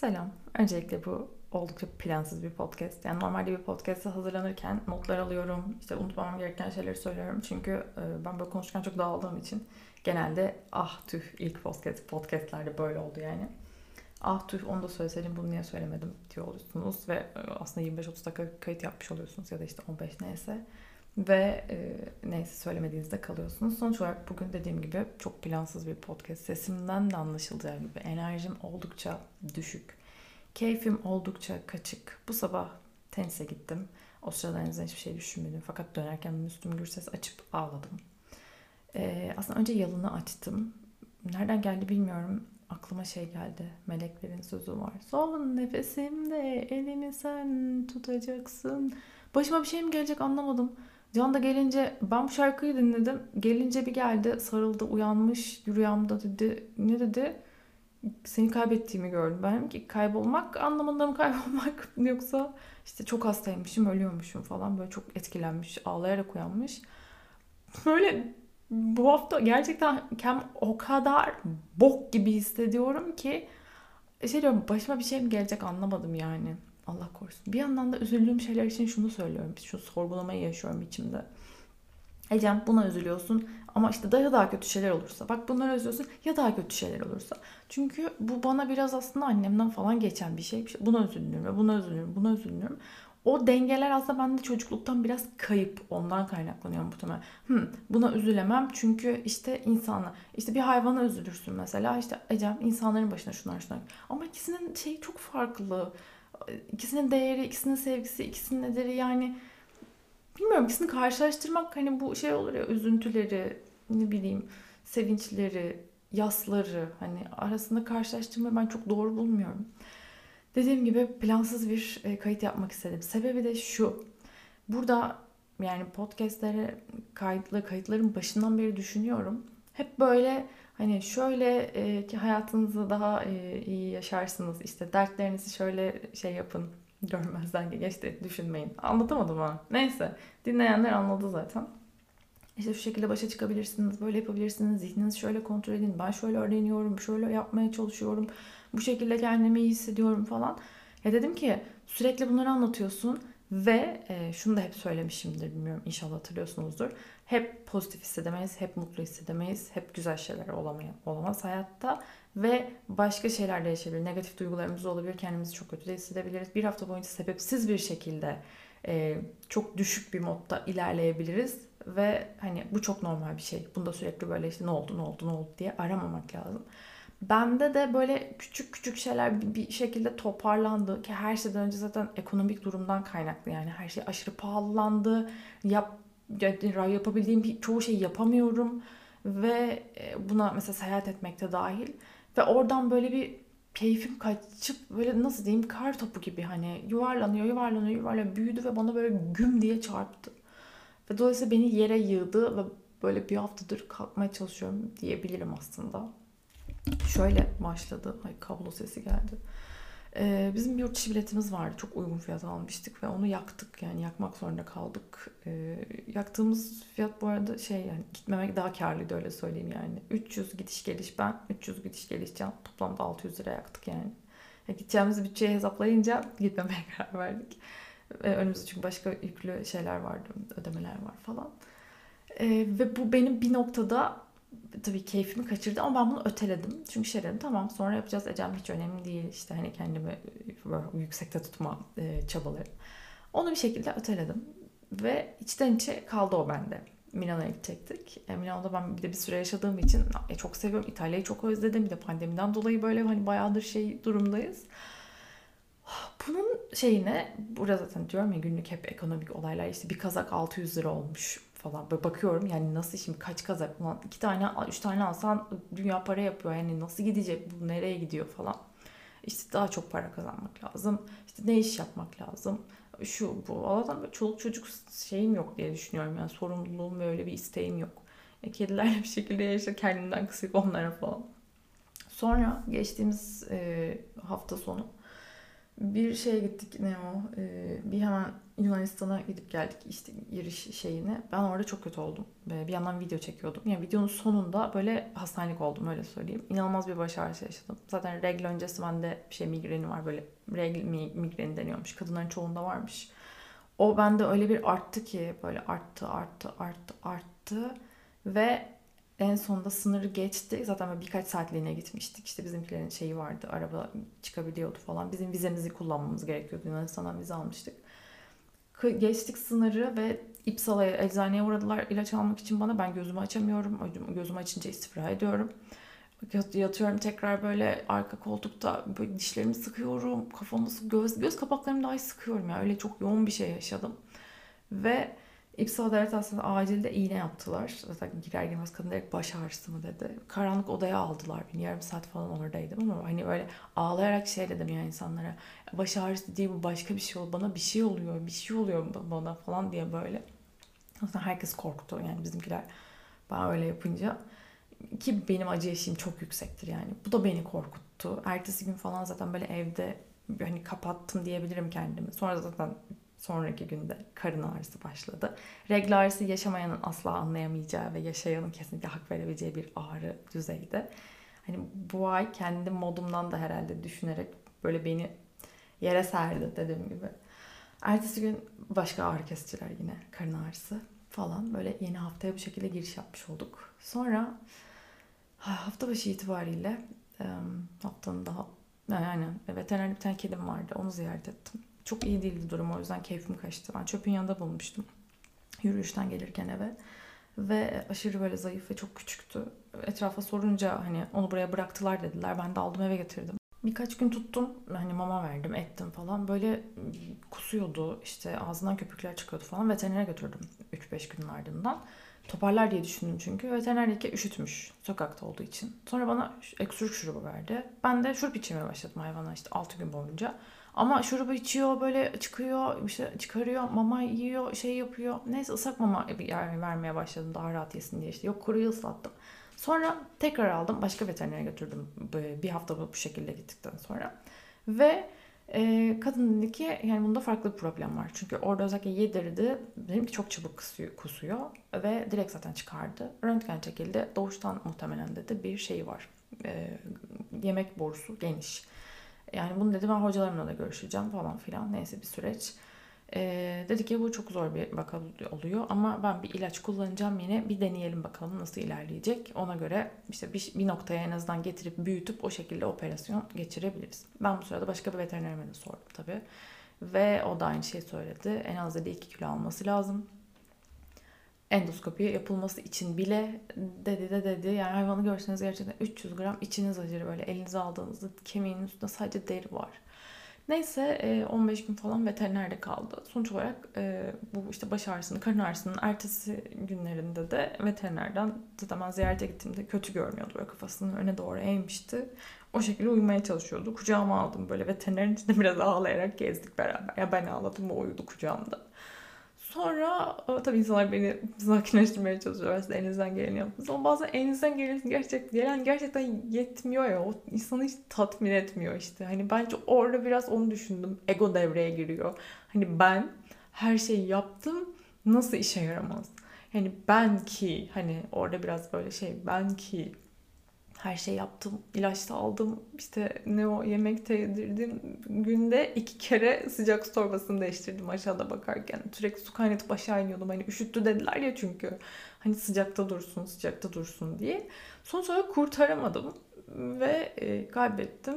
Selam. Öncelikle bu oldukça plansız bir podcast. Yani normalde bir podcast'a hazırlanırken notlar alıyorum. İşte unutmamam gereken şeyleri söylüyorum. Çünkü e, ben böyle konuşurken çok dağıldığım için genelde ah tüh ilk podcast podcastlerde böyle oldu yani. Ah tüh onu da söyleseydim bunu niye söylemedim diyor oluyorsunuz ve e, aslında 25-30 dakika kayıt yapmış oluyorsunuz ya da işte 15 neyse. Ve e, neyse söylemediğinizde kalıyorsunuz. Sonuç olarak bugün dediğim gibi çok plansız bir podcast. Sesimden de anlaşılacağı gibi enerjim oldukça düşük. Keyfim oldukça kaçık. Bu sabah tenise gittim. O sırada en hiçbir şey düşünmedim. Fakat dönerken Müslüm Gürses açıp ağladım. Ee, aslında önce yalını açtım. Nereden geldi bilmiyorum. Aklıma şey geldi. Meleklerin sözü var. Son nefesimde elini sen tutacaksın. Başıma bir şey mi gelecek anlamadım. Can da gelince ben bu şarkıyı dinledim. Gelince bir geldi sarıldı uyanmış rüyamda dedi. Ne dedi? Seni kaybettiğimi gördüm. Ben ki kaybolmak anlamında mı kaybolmak yoksa işte çok hastaymışım ölüyormuşum falan böyle çok etkilenmiş ağlayarak uyanmış. Böyle bu hafta gerçekten kem o kadar bok gibi hissediyorum ki şey diyorum başıma bir şey mi gelecek anlamadım yani. Allah korusun. Bir yandan da üzüldüğüm şeyler için şunu söylüyorum. Şu sorgulamayı yaşıyorum içimde. Ecem buna üzülüyorsun ama işte daha daha kötü şeyler olursa. Bak bunları üzülüyorsun ya daha kötü şeyler olursa. Çünkü bu bana biraz aslında annemden falan geçen bir şey. Buna üzülüyorum, buna üzülüyorum, buna üzülüyorum. O dengeler aslında bende çocukluktan biraz kayıp. Ondan kaynaklanıyor muhtemelen. Hmm, buna üzülemem çünkü işte insana, işte bir hayvana üzülürsün mesela. işte Ecem insanların başına şunlar şunlar. Ama ikisinin şeyi çok farklı ikisinin değeri, ikisinin sevgisi, ikisinin nedeni yani bilmiyorum ikisini karşılaştırmak hani bu şey olur ya üzüntüleri, ne bileyim sevinçleri, yasları hani arasında karşılaştırmayı ben çok doğru bulmuyorum. Dediğim gibi plansız bir e, kayıt yapmak istedim. Sebebi de şu. Burada yani podcastlere kayıtlı kayıtların başından beri düşünüyorum. Hep böyle Hani şöyle e, ki hayatınızı daha e, iyi yaşarsınız. İşte dertlerinizi şöyle şey yapın. Görmezden geçti. Düşünmeyin. Anlatamadım ama. Neyse. Dinleyenler anladı zaten. İşte şu şekilde başa çıkabilirsiniz. Böyle yapabilirsiniz. Zihninizi şöyle kontrol edin. Ben şöyle öğreniyorum. Şöyle yapmaya çalışıyorum. Bu şekilde kendimi iyi hissediyorum falan. Ya dedim ki sürekli bunları anlatıyorsun. Ve e, şunu da hep söylemişimdir bilmiyorum inşallah hatırlıyorsunuzdur. Hep pozitif hissedemeyiz, hep mutlu hissedemeyiz, hep güzel şeyler olamaya, olamaz hayatta. Ve başka şeyler de yaşayabilir. Negatif duygularımız olabilir, kendimizi çok kötü de hissedebiliriz. Bir hafta boyunca sebepsiz bir şekilde e, çok düşük bir modda ilerleyebiliriz. Ve hani bu çok normal bir şey. Bunda sürekli böyle işte ne oldu ne oldu ne oldu diye aramamak lazım. Bende de böyle küçük küçük şeyler bir şekilde toparlandı ki her şeyden önce zaten ekonomik durumdan kaynaklı yani her şey aşırı pahalandı. Yap yapabildiğim bir, çoğu şeyi yapamıyorum ve e, buna mesela seyahat etmekte dahil ve oradan böyle bir keyfim kaçıp böyle nasıl diyeyim kar topu gibi hani yuvarlanıyor yuvarlanıyor yuvarlanıyor büyüdü ve bana böyle güm diye çarptı. Ve dolayısıyla beni yere yığdı ve böyle bir haftadır kalkmaya çalışıyorum diyebilirim aslında. Şöyle başladı. Ay kablo sesi geldi. Ee, bizim yurt dışı biletimiz vardı. Çok uygun fiyata almıştık ve onu yaktık. Yani yakmak zorunda kaldık. Ee, yaktığımız fiyat bu arada şey yani gitmemek daha karlıydı öyle söyleyeyim yani. 300 gidiş geliş ben, 300 gidiş geliş can. Toplamda 600 lira yaktık yani. yani gideceğimiz bütçeyi hesaplayınca gitmemeye karar verdik. Ee, önümüzde çünkü başka yüklü şeyler vardı, ödemeler var falan. Ee, ve bu benim bir noktada tabii keyfimi kaçırdı ama ben bunu öteledim. Çünkü şey dedim tamam sonra yapacağız Ecem hiç önemli değil işte hani kendimi böyle yüksekte tutma e, çabaları. Onu bir şekilde öteledim ve içten içe kaldı o bende. Milano'ya gidecektik. E, Milano'da ben bir de bir süre yaşadığım için e, çok seviyorum. İtalya'yı çok özledim. Bir de pandemiden dolayı böyle hani bayağıdır şey durumdayız. Bunun şeyine burada zaten diyorum ya günlük hep ekonomik olaylar işte bir kazak 600 lira olmuş falan. Böyle bakıyorum yani nasıl şimdi kaç kazak ulan iki tane üç tane alsan dünya para yapıyor yani nasıl gidecek bu nereye gidiyor falan. İşte daha çok para kazanmak lazım. İşte ne iş yapmak lazım. Şu bu. Allah'tan böyle çoluk çocuk şeyim yok diye düşünüyorum. Yani sorumluluğum böyle bir isteğim yok. E, kedilerle bir şekilde yaşa kendimden kısıp onlara falan. Sonra geçtiğimiz e, hafta sonu bir şeye gittik ne o? Ee, bir hemen Yunanistan'a gidip geldik işte giriş şeyine. Ben orada çok kötü oldum. Ve bir yandan video çekiyordum. Yani videonun sonunda böyle hastanelik oldum öyle söyleyeyim. İnanılmaz bir baş ağrısı yaşadım. Zaten regl öncesi bende bir şey migreni var böyle. Regl migreni deniyormuş. Kadınların çoğunda varmış. O bende öyle bir arttı ki böyle arttı arttı arttı arttı. Ve en sonunda sınırı geçti. Zaten birkaç saatliğine gitmiştik. İşte bizimkilerin şeyi vardı. Araba çıkabiliyordu falan. Bizim vizemizi kullanmamız gerekiyordu. Yunanistan'dan vize almıştık. Geçtik sınırı ve İpsala'ya eczaneye uğradılar ilaç almak için bana. Ben gözümü açamıyorum. Gözümü açınca istifra ediyorum. Yatıyorum tekrar böyle arka koltukta böyle dişlerimi sıkıyorum. Kafamı göz, göz kapaklarımı dahi sıkıyorum. Yani öyle çok yoğun bir şey yaşadım. Ve İpsala devlet hastanesinde acilde iğne yaptılar. Zaten girer girmez kadın direkt baş ağrısı mı dedi. Karanlık odaya aldılar beni. Yarım saat falan oradaydım ama hani öyle ağlayarak şey dedim ya insanlara. Baş ağrısı değil bu başka bir şey oluyor. Bana bir şey oluyor, bir şey oluyor bana falan diye böyle. Aslında herkes korktu yani bizimkiler. Ben öyle yapınca. Ki benim acı eşiğim çok yüksektir yani. Bu da beni korkuttu. Ertesi gün falan zaten böyle evde hani kapattım diyebilirim kendimi. Sonra zaten sonraki günde karın ağrısı başladı. Regl ağrısı yaşamayanın asla anlayamayacağı ve yaşayanın kesinlikle hak verebileceği bir ağrı düzeyde. Hani bu ay kendi modumdan da herhalde düşünerek böyle beni yere serdi dediğim gibi. Ertesi gün başka ağrı kesiciler yine karın ağrısı falan. Böyle yeni haftaya bu şekilde giriş yapmış olduk. Sonra hafta başı itibariyle haftanın daha yani veteriner bir tane kedim vardı. Onu ziyaret ettim. Çok iyi değildi durum o yüzden keyfim kaçtı. Ben çöpün yanında bulmuştum. Yürüyüşten gelirken eve. Ve aşırı böyle zayıf ve çok küçüktü. Etrafa sorunca hani onu buraya bıraktılar dediler. Ben de aldım eve getirdim. Birkaç gün tuttum. Hani mama verdim, ettim falan. Böyle kusuyordu. işte ağzından köpükler çıkıyordu falan. Veterinere götürdüm 3-5 günün ardından. Toparlar diye düşündüm çünkü. Veteriner dedi üşütmüş sokakta olduğu için. Sonra bana öksürük şurubu verdi. Ben de şurup içmeye başladım hayvana işte 6 gün boyunca. Ama şurubu içiyor böyle çıkıyor işte çıkarıyor mama yiyor şey yapıyor. Neyse ıslak mama yani vermeye başladım daha rahat yesin diye işte. Yok kuruyu ıslattım. Sonra tekrar aldım başka veterinere götürdüm bir hafta bu şekilde gittikten sonra. Ve e, kadın dedi ki yani bunda farklı bir problem var. Çünkü orada özellikle yedirdi. Dedim ki çok çabuk kusuyor, kusuyor ve direkt zaten çıkardı. Röntgen çekildi. Doğuştan muhtemelen dedi bir şey var. E, yemek borusu geniş. Yani bunu dedi ben hocalarımla da görüşeceğim falan filan. Neyse bir süreç. Ee, dedi ki bu çok zor bir vaka oluyor ama ben bir ilaç kullanacağım yine bir deneyelim bakalım nasıl ilerleyecek. Ona göre işte bir, bir noktaya en azından getirip büyütüp o şekilde operasyon geçirebiliriz. Ben bu sırada başka bir veterinerime de sordum tabii. Ve o da aynı şeyi söyledi. En az dedi 2 kilo alması lazım endoskopi yapılması için bile dedi de dedi. Yani hayvanı görseniz gerçekten 300 gram içiniz acır böyle elinize aldığınızda kemiğin üstünde sadece deri var. Neyse 15 gün falan veterinerde kaldı. Sonuç olarak bu işte baş ağrısının, karın ağrısının ertesi günlerinde de veterinerden zaten ben ziyarete gittiğimde kötü görmüyordu. Böyle kafasını öne doğru eğmişti. O şekilde uyumaya çalışıyordu. Kucağıma aldım böyle veterinerin içinde biraz ağlayarak gezdik beraber. Ya ben ağladım o uyudu kucağımda. Sonra tabii insanlar beni sakinleştirmeye çalışıyor. Aslında elinizden geleni yapmanız. Ama bazen elinizden gelen gerçek, gelen gerçekten yetmiyor ya. O insanı hiç tatmin etmiyor işte. Hani bence orada biraz onu düşündüm. Ego devreye giriyor. Hani ben her şeyi yaptım. Nasıl işe yaramaz? Yani ben ki hani orada biraz böyle şey ben ki her şey yaptım. ilaç da aldım. İşte ne o yemek yedirdim. Günde iki kere sıcak su torbasını değiştirdim aşağıda bakarken. Sürekli su kaynatıp aşağı iniyordum. Hani üşüttü dediler ya çünkü. Hani sıcakta dursun, sıcakta dursun diye. Sonuç olarak kurtaramadım. Ve e, kaybettim.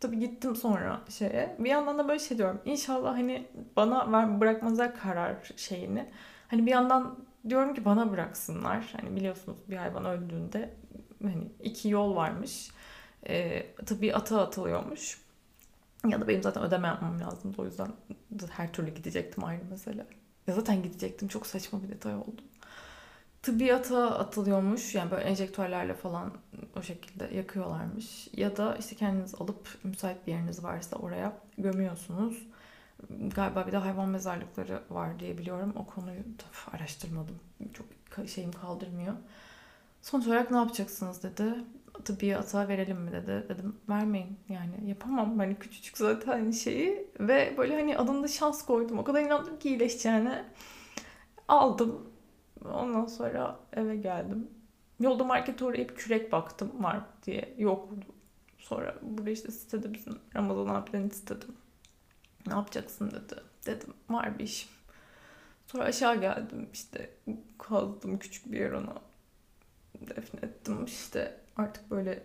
Tabii gittim sonra şeye. Bir yandan da böyle şey diyorum. İnşallah hani bana ver, bırakmazlar karar şeyini. Hani bir yandan diyorum ki bana bıraksınlar. Hani biliyorsunuz bir hayvan öldüğünde hani iki yol varmış. E, tabii ata atılıyormuş. Ya da benim zaten ödeme yapmam lazımdı. O yüzden her türlü gidecektim ayrı mesele. Ya zaten gidecektim. Çok saçma bir detay oldu. Tıbbiyata atılıyormuş. Yani böyle enjektörlerle falan o şekilde yakıyorlarmış. Ya da işte kendiniz alıp müsait bir yeriniz varsa oraya gömüyorsunuz. Galiba bir de hayvan mezarlıkları var diye biliyorum. O konuyu tabii araştırmadım. Çok şeyim kaldırmıyor. Sonuç olarak ne yapacaksınız dedi. tıbbiye atağa verelim mi dedi. Dedim vermeyin yani yapamam hani küçücük zaten hani şeyi ve böyle hani adında şans koydum. O kadar inandım ki iyileşeceğine. Aldım. Ondan sonra eve geldim. Yolda markete uğrayıp kürek baktım var diye. Yoktu. Sonra burada işte sitede bizim Ramazan abiden istedim. Ne yapacaksın dedi. Dedim var bir işim. Sonra aşağı geldim işte kazdım küçük bir yer ona defnettim işte artık böyle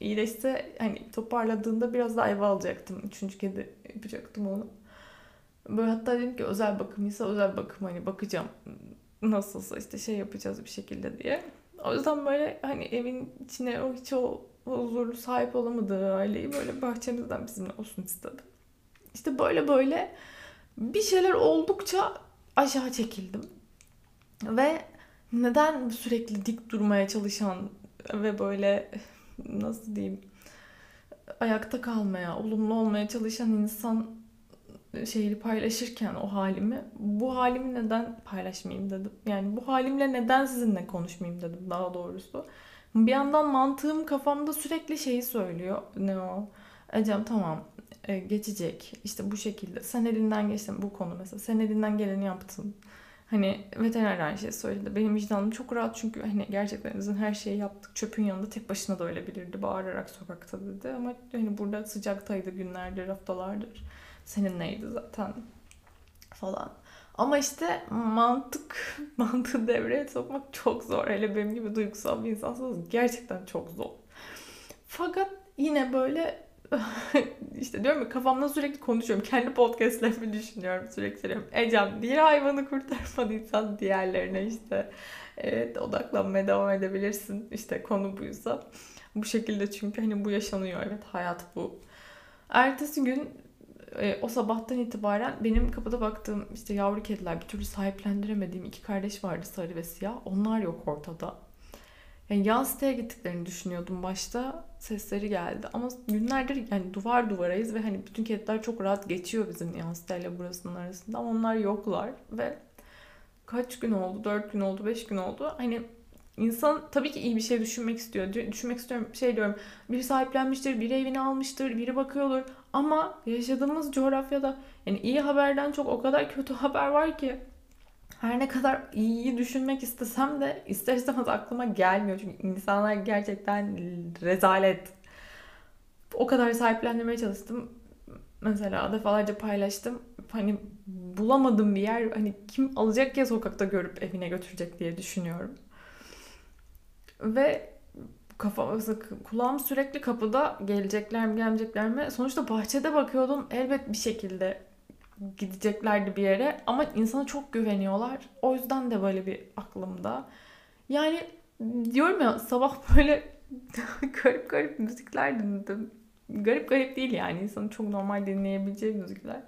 iyileşse hani toparladığında biraz daha eve alacaktım. Üçüncü kedi yapacaktım onu. Böyle hatta dedim ki özel bakımıysa özel bakım hani bakacağım nasılsa işte şey yapacağız bir şekilde diye. O yüzden böyle hani evin içine o hiç o huzurlu sahip olamadığı aileyi böyle bahçemizden bizimle olsun istedim. İşte böyle böyle bir şeyler oldukça aşağı çekildim. Ve neden sürekli dik durmaya çalışan ve böyle nasıl diyeyim ayakta kalmaya, olumlu olmaya çalışan insan şeyi paylaşırken o halimi bu halimi neden paylaşmayayım dedim. Yani bu halimle neden sizinle konuşmayayım dedim daha doğrusu. Bir yandan mantığım kafamda sürekli şeyi söylüyor. Ne o? Ecem tamam e, geçecek. İşte bu şekilde. Sen elinden geçtin bu konu mesela. Sen elinden geleni yaptın. Hani veteriner aynı şey söyledi. Benim vicdanım çok rahat çünkü hani gerçekten bizim her şeyi yaptık. Çöpün yanında tek başına da ölebilirdi. Bağırarak sokakta dedi. Ama hani burada sıcaktaydı günlerdir, haftalardır. Senin neydi zaten falan. Ama işte mantık, mantığı devreye sokmak çok zor. Hele benim gibi duygusal bir insansanız gerçekten çok zor. Fakat yine böyle işte diyorum ya kafamda sürekli konuşuyorum. Kendi podcastlerimi düşünüyorum sürekli söylüyorum. Ecem diğer hayvanı kurtarmadıysan diğerlerine işte evet odaklanmaya devam edebilirsin. İşte konu buysa. Bu şekilde çünkü hani bu yaşanıyor. Evet hayat bu. Ertesi gün e, o sabahtan itibaren benim kapıda baktığım işte yavru kediler bir türlü sahiplendiremediğim iki kardeş vardı sarı ve siyah. Onlar yok ortada. Yani yan siteye gittiklerini düşünüyordum başta. Sesleri geldi. Ama günlerdir yani duvar duvarayız ve hani bütün kediler çok rahat geçiyor bizim yan siteyle burasının arasında. Ama onlar yoklar ve kaç gün oldu? Dört gün oldu, beş gün oldu. Hani insan tabii ki iyi bir şey düşünmek istiyor. Düşünmek istiyorum şey diyorum. Biri sahiplenmiştir, biri evini almıştır, biri bakıyordur. Ama yaşadığımız coğrafyada yani iyi haberden çok o kadar kötü haber var ki her ne kadar iyiyi düşünmek istesem de ister istemez aklıma gelmiyor. Çünkü insanlar gerçekten rezalet. O kadar sahiplendirmeye çalıştım. Mesela defalarca paylaştım. Hani bulamadım bir yer. Hani kim alacak ya sokakta görüp evine götürecek diye düşünüyorum. Ve kafa kulağım sürekli kapıda gelecekler mi gelmeyecekler mi? Sonuçta bahçede bakıyordum. Elbet bir şekilde gideceklerdi bir yere ama insana çok güveniyorlar. O yüzden de böyle bir aklımda. Yani diyorum ya sabah böyle garip garip müzikler dinledim. Garip garip değil yani insanın çok normal dinleyebileceği müzikler.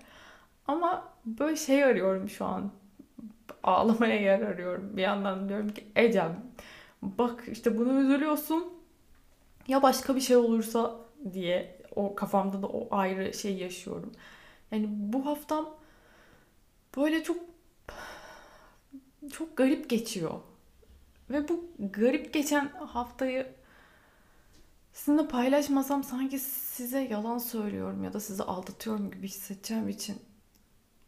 Ama böyle şey arıyorum şu an. Ağlamaya yer arıyorum. Bir yandan diyorum ki Ecem bak işte bunu üzülüyorsun. Ya başka bir şey olursa diye o kafamda da o ayrı şey yaşıyorum. Yani bu haftam böyle çok çok garip geçiyor. Ve bu garip geçen haftayı sizinle paylaşmasam sanki size yalan söylüyorum ya da sizi aldatıyorum gibi hissedeceğim için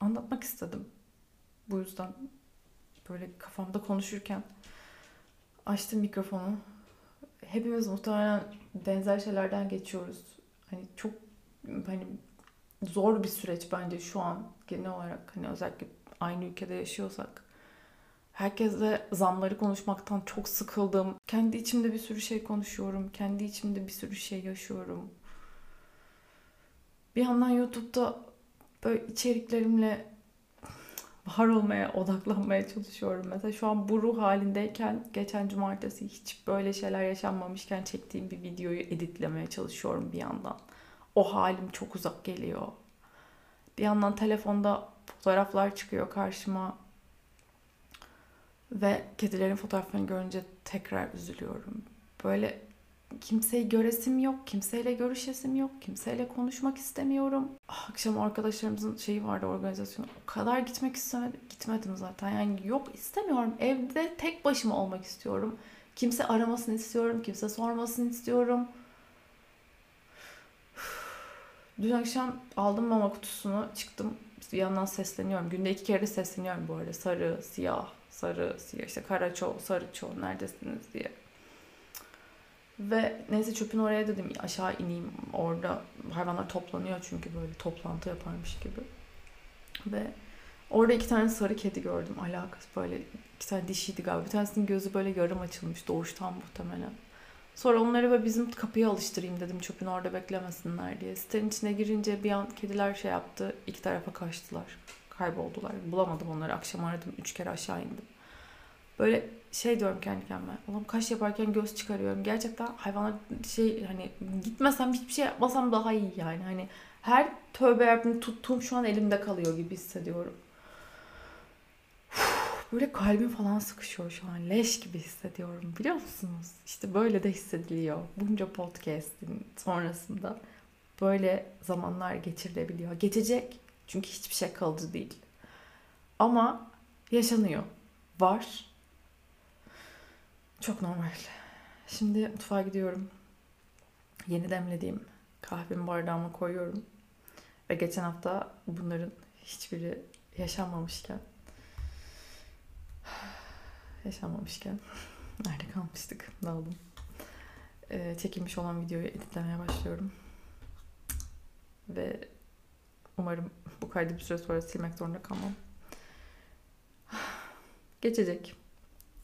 anlatmak istedim. Bu yüzden böyle kafamda konuşurken açtım mikrofonu. Hepimiz muhtemelen benzer şeylerden geçiyoruz. Hani çok hani zor bir süreç bence şu an genel olarak hani özellikle aynı ülkede yaşıyorsak. Herkesle zamları konuşmaktan çok sıkıldım. Kendi içimde bir sürü şey konuşuyorum. Kendi içimde bir sürü şey yaşıyorum. Bir yandan YouTube'da böyle içeriklerimle var olmaya, odaklanmaya çalışıyorum. Mesela şu an bu ruh halindeyken geçen cumartesi hiç böyle şeyler yaşanmamışken çektiğim bir videoyu editlemeye çalışıyorum bir yandan o halim çok uzak geliyor. Bir yandan telefonda fotoğraflar çıkıyor karşıma. Ve kedilerin fotoğraflarını görünce tekrar üzülüyorum. Böyle kimseyi göresim yok, kimseyle görüşesim yok, kimseyle konuşmak istemiyorum. Ah, akşam arkadaşlarımızın şeyi vardı organizasyonu. O kadar gitmek istemedim. Gitmedim zaten. Yani yok istemiyorum. Evde tek başıma olmak istiyorum. Kimse aramasını istiyorum. Kimse sormasını istiyorum. Dün akşam aldım mama kutusunu. Çıktım. Bir yandan sesleniyorum. Günde iki kere sesleniyorum bu arada. Sarı, siyah, sarı, siyah. işte kara ço, sarı ço neredesiniz diye. Ve neyse çöpün oraya dedim aşağı ineyim. Orada hayvanlar toplanıyor çünkü böyle toplantı yaparmış gibi. Ve orada iki tane sarı kedi gördüm. Alakası böyle iki tane dişiydi galiba. Bir tanesinin gözü böyle yarım açılmış doğuştan muhtemelen. Sonra onları ve bizim kapıya alıştırayım dedim çöpün orada beklemesinler diye. Sitenin içine girince bir an kediler şey yaptı. iki tarafa kaçtılar. Kayboldular. Bulamadım onları. Akşam aradım. Üç kere aşağı indim. Böyle şey diyorum kendi kendime. Oğlum kaş yaparken göz çıkarıyorum. Gerçekten hayvanlar şey hani gitmesem hiçbir şey yapmasam daha iyi yani. Hani her tövbe yarabbim tuttuğum şu an elimde kalıyor gibi hissediyorum. Böyle kalbim falan sıkışıyor şu an. Leş gibi hissediyorum biliyor musunuz? İşte böyle de hissediliyor. Bunca podcast'in sonrasında böyle zamanlar geçirilebiliyor. Geçecek. Çünkü hiçbir şey kalıcı değil. Ama yaşanıyor. Var. Çok normal. Şimdi mutfağa gidiyorum. Yeni demlediğim kahvemi bardağıma koyuyorum. Ve geçen hafta bunların hiçbiri yaşanmamışken yaşanmamışken nerede kalmıştık daldım. Ee, çekilmiş olan videoyu editlemeye başlıyorum. Ve umarım bu kaydı bir süre sonra silmek zorunda kalmam. Geçecek.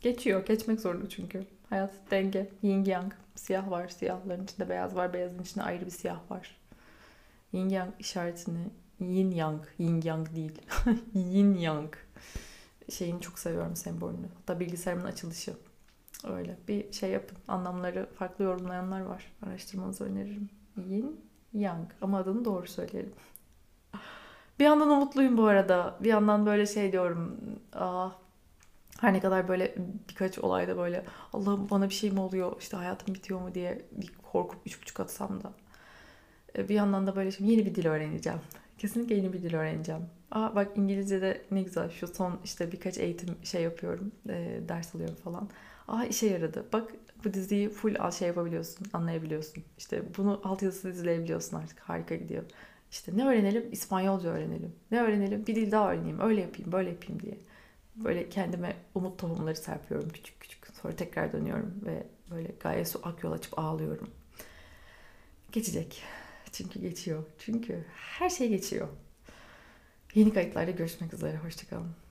Geçiyor. Geçmek zorunda çünkü. Hayat denge. Yin yang. Siyah var. Siyahların içinde beyaz var. Beyazın içinde ayrı bir siyah var. Yin yang işaretini yin yang. Yin yang değil. yin yang şeyini çok seviyorum sembolünü. Hatta bilgisayarımın açılışı. Öyle bir şey yapın. Anlamları farklı yorumlayanlar var. Araştırmanızı öneririm. Yin Yang. Ama adını doğru söyleyelim. Bir yandan umutluyum bu arada. Bir yandan böyle şey diyorum. Aa, her ne kadar böyle birkaç olayda böyle Allah'ım bana bir şey mi oluyor işte hayatım bitiyor mu diye korkup üç buçuk atsam da bir yandan da böyle şimdi yeni bir dil öğreneceğim. Kesinlikle yeni bir dil öğreneceğim. Aa bak İngilizce'de ne güzel şu son işte birkaç eğitim şey yapıyorum. E, ders alıyorum falan. Aa işe yaradı. Bak bu diziyi full şey yapabiliyorsun, anlayabiliyorsun. İşte bunu altyazısız izleyebiliyorsun artık. Harika gidiyor. İşte ne öğrenelim? İspanyolca öğrenelim. Ne öğrenelim? Bir dil daha öğreneyim. Öyle yapayım, böyle yapayım diye. Böyle kendime umut tohumları serpiyorum küçük küçük. Sonra tekrar dönüyorum ve böyle gayet su ak yol açıp ağlıyorum. Geçecek. Çünkü geçiyor. Çünkü her şey geçiyor. Yeni kayıtlarda görüşmek üzere. Hoşçakalın.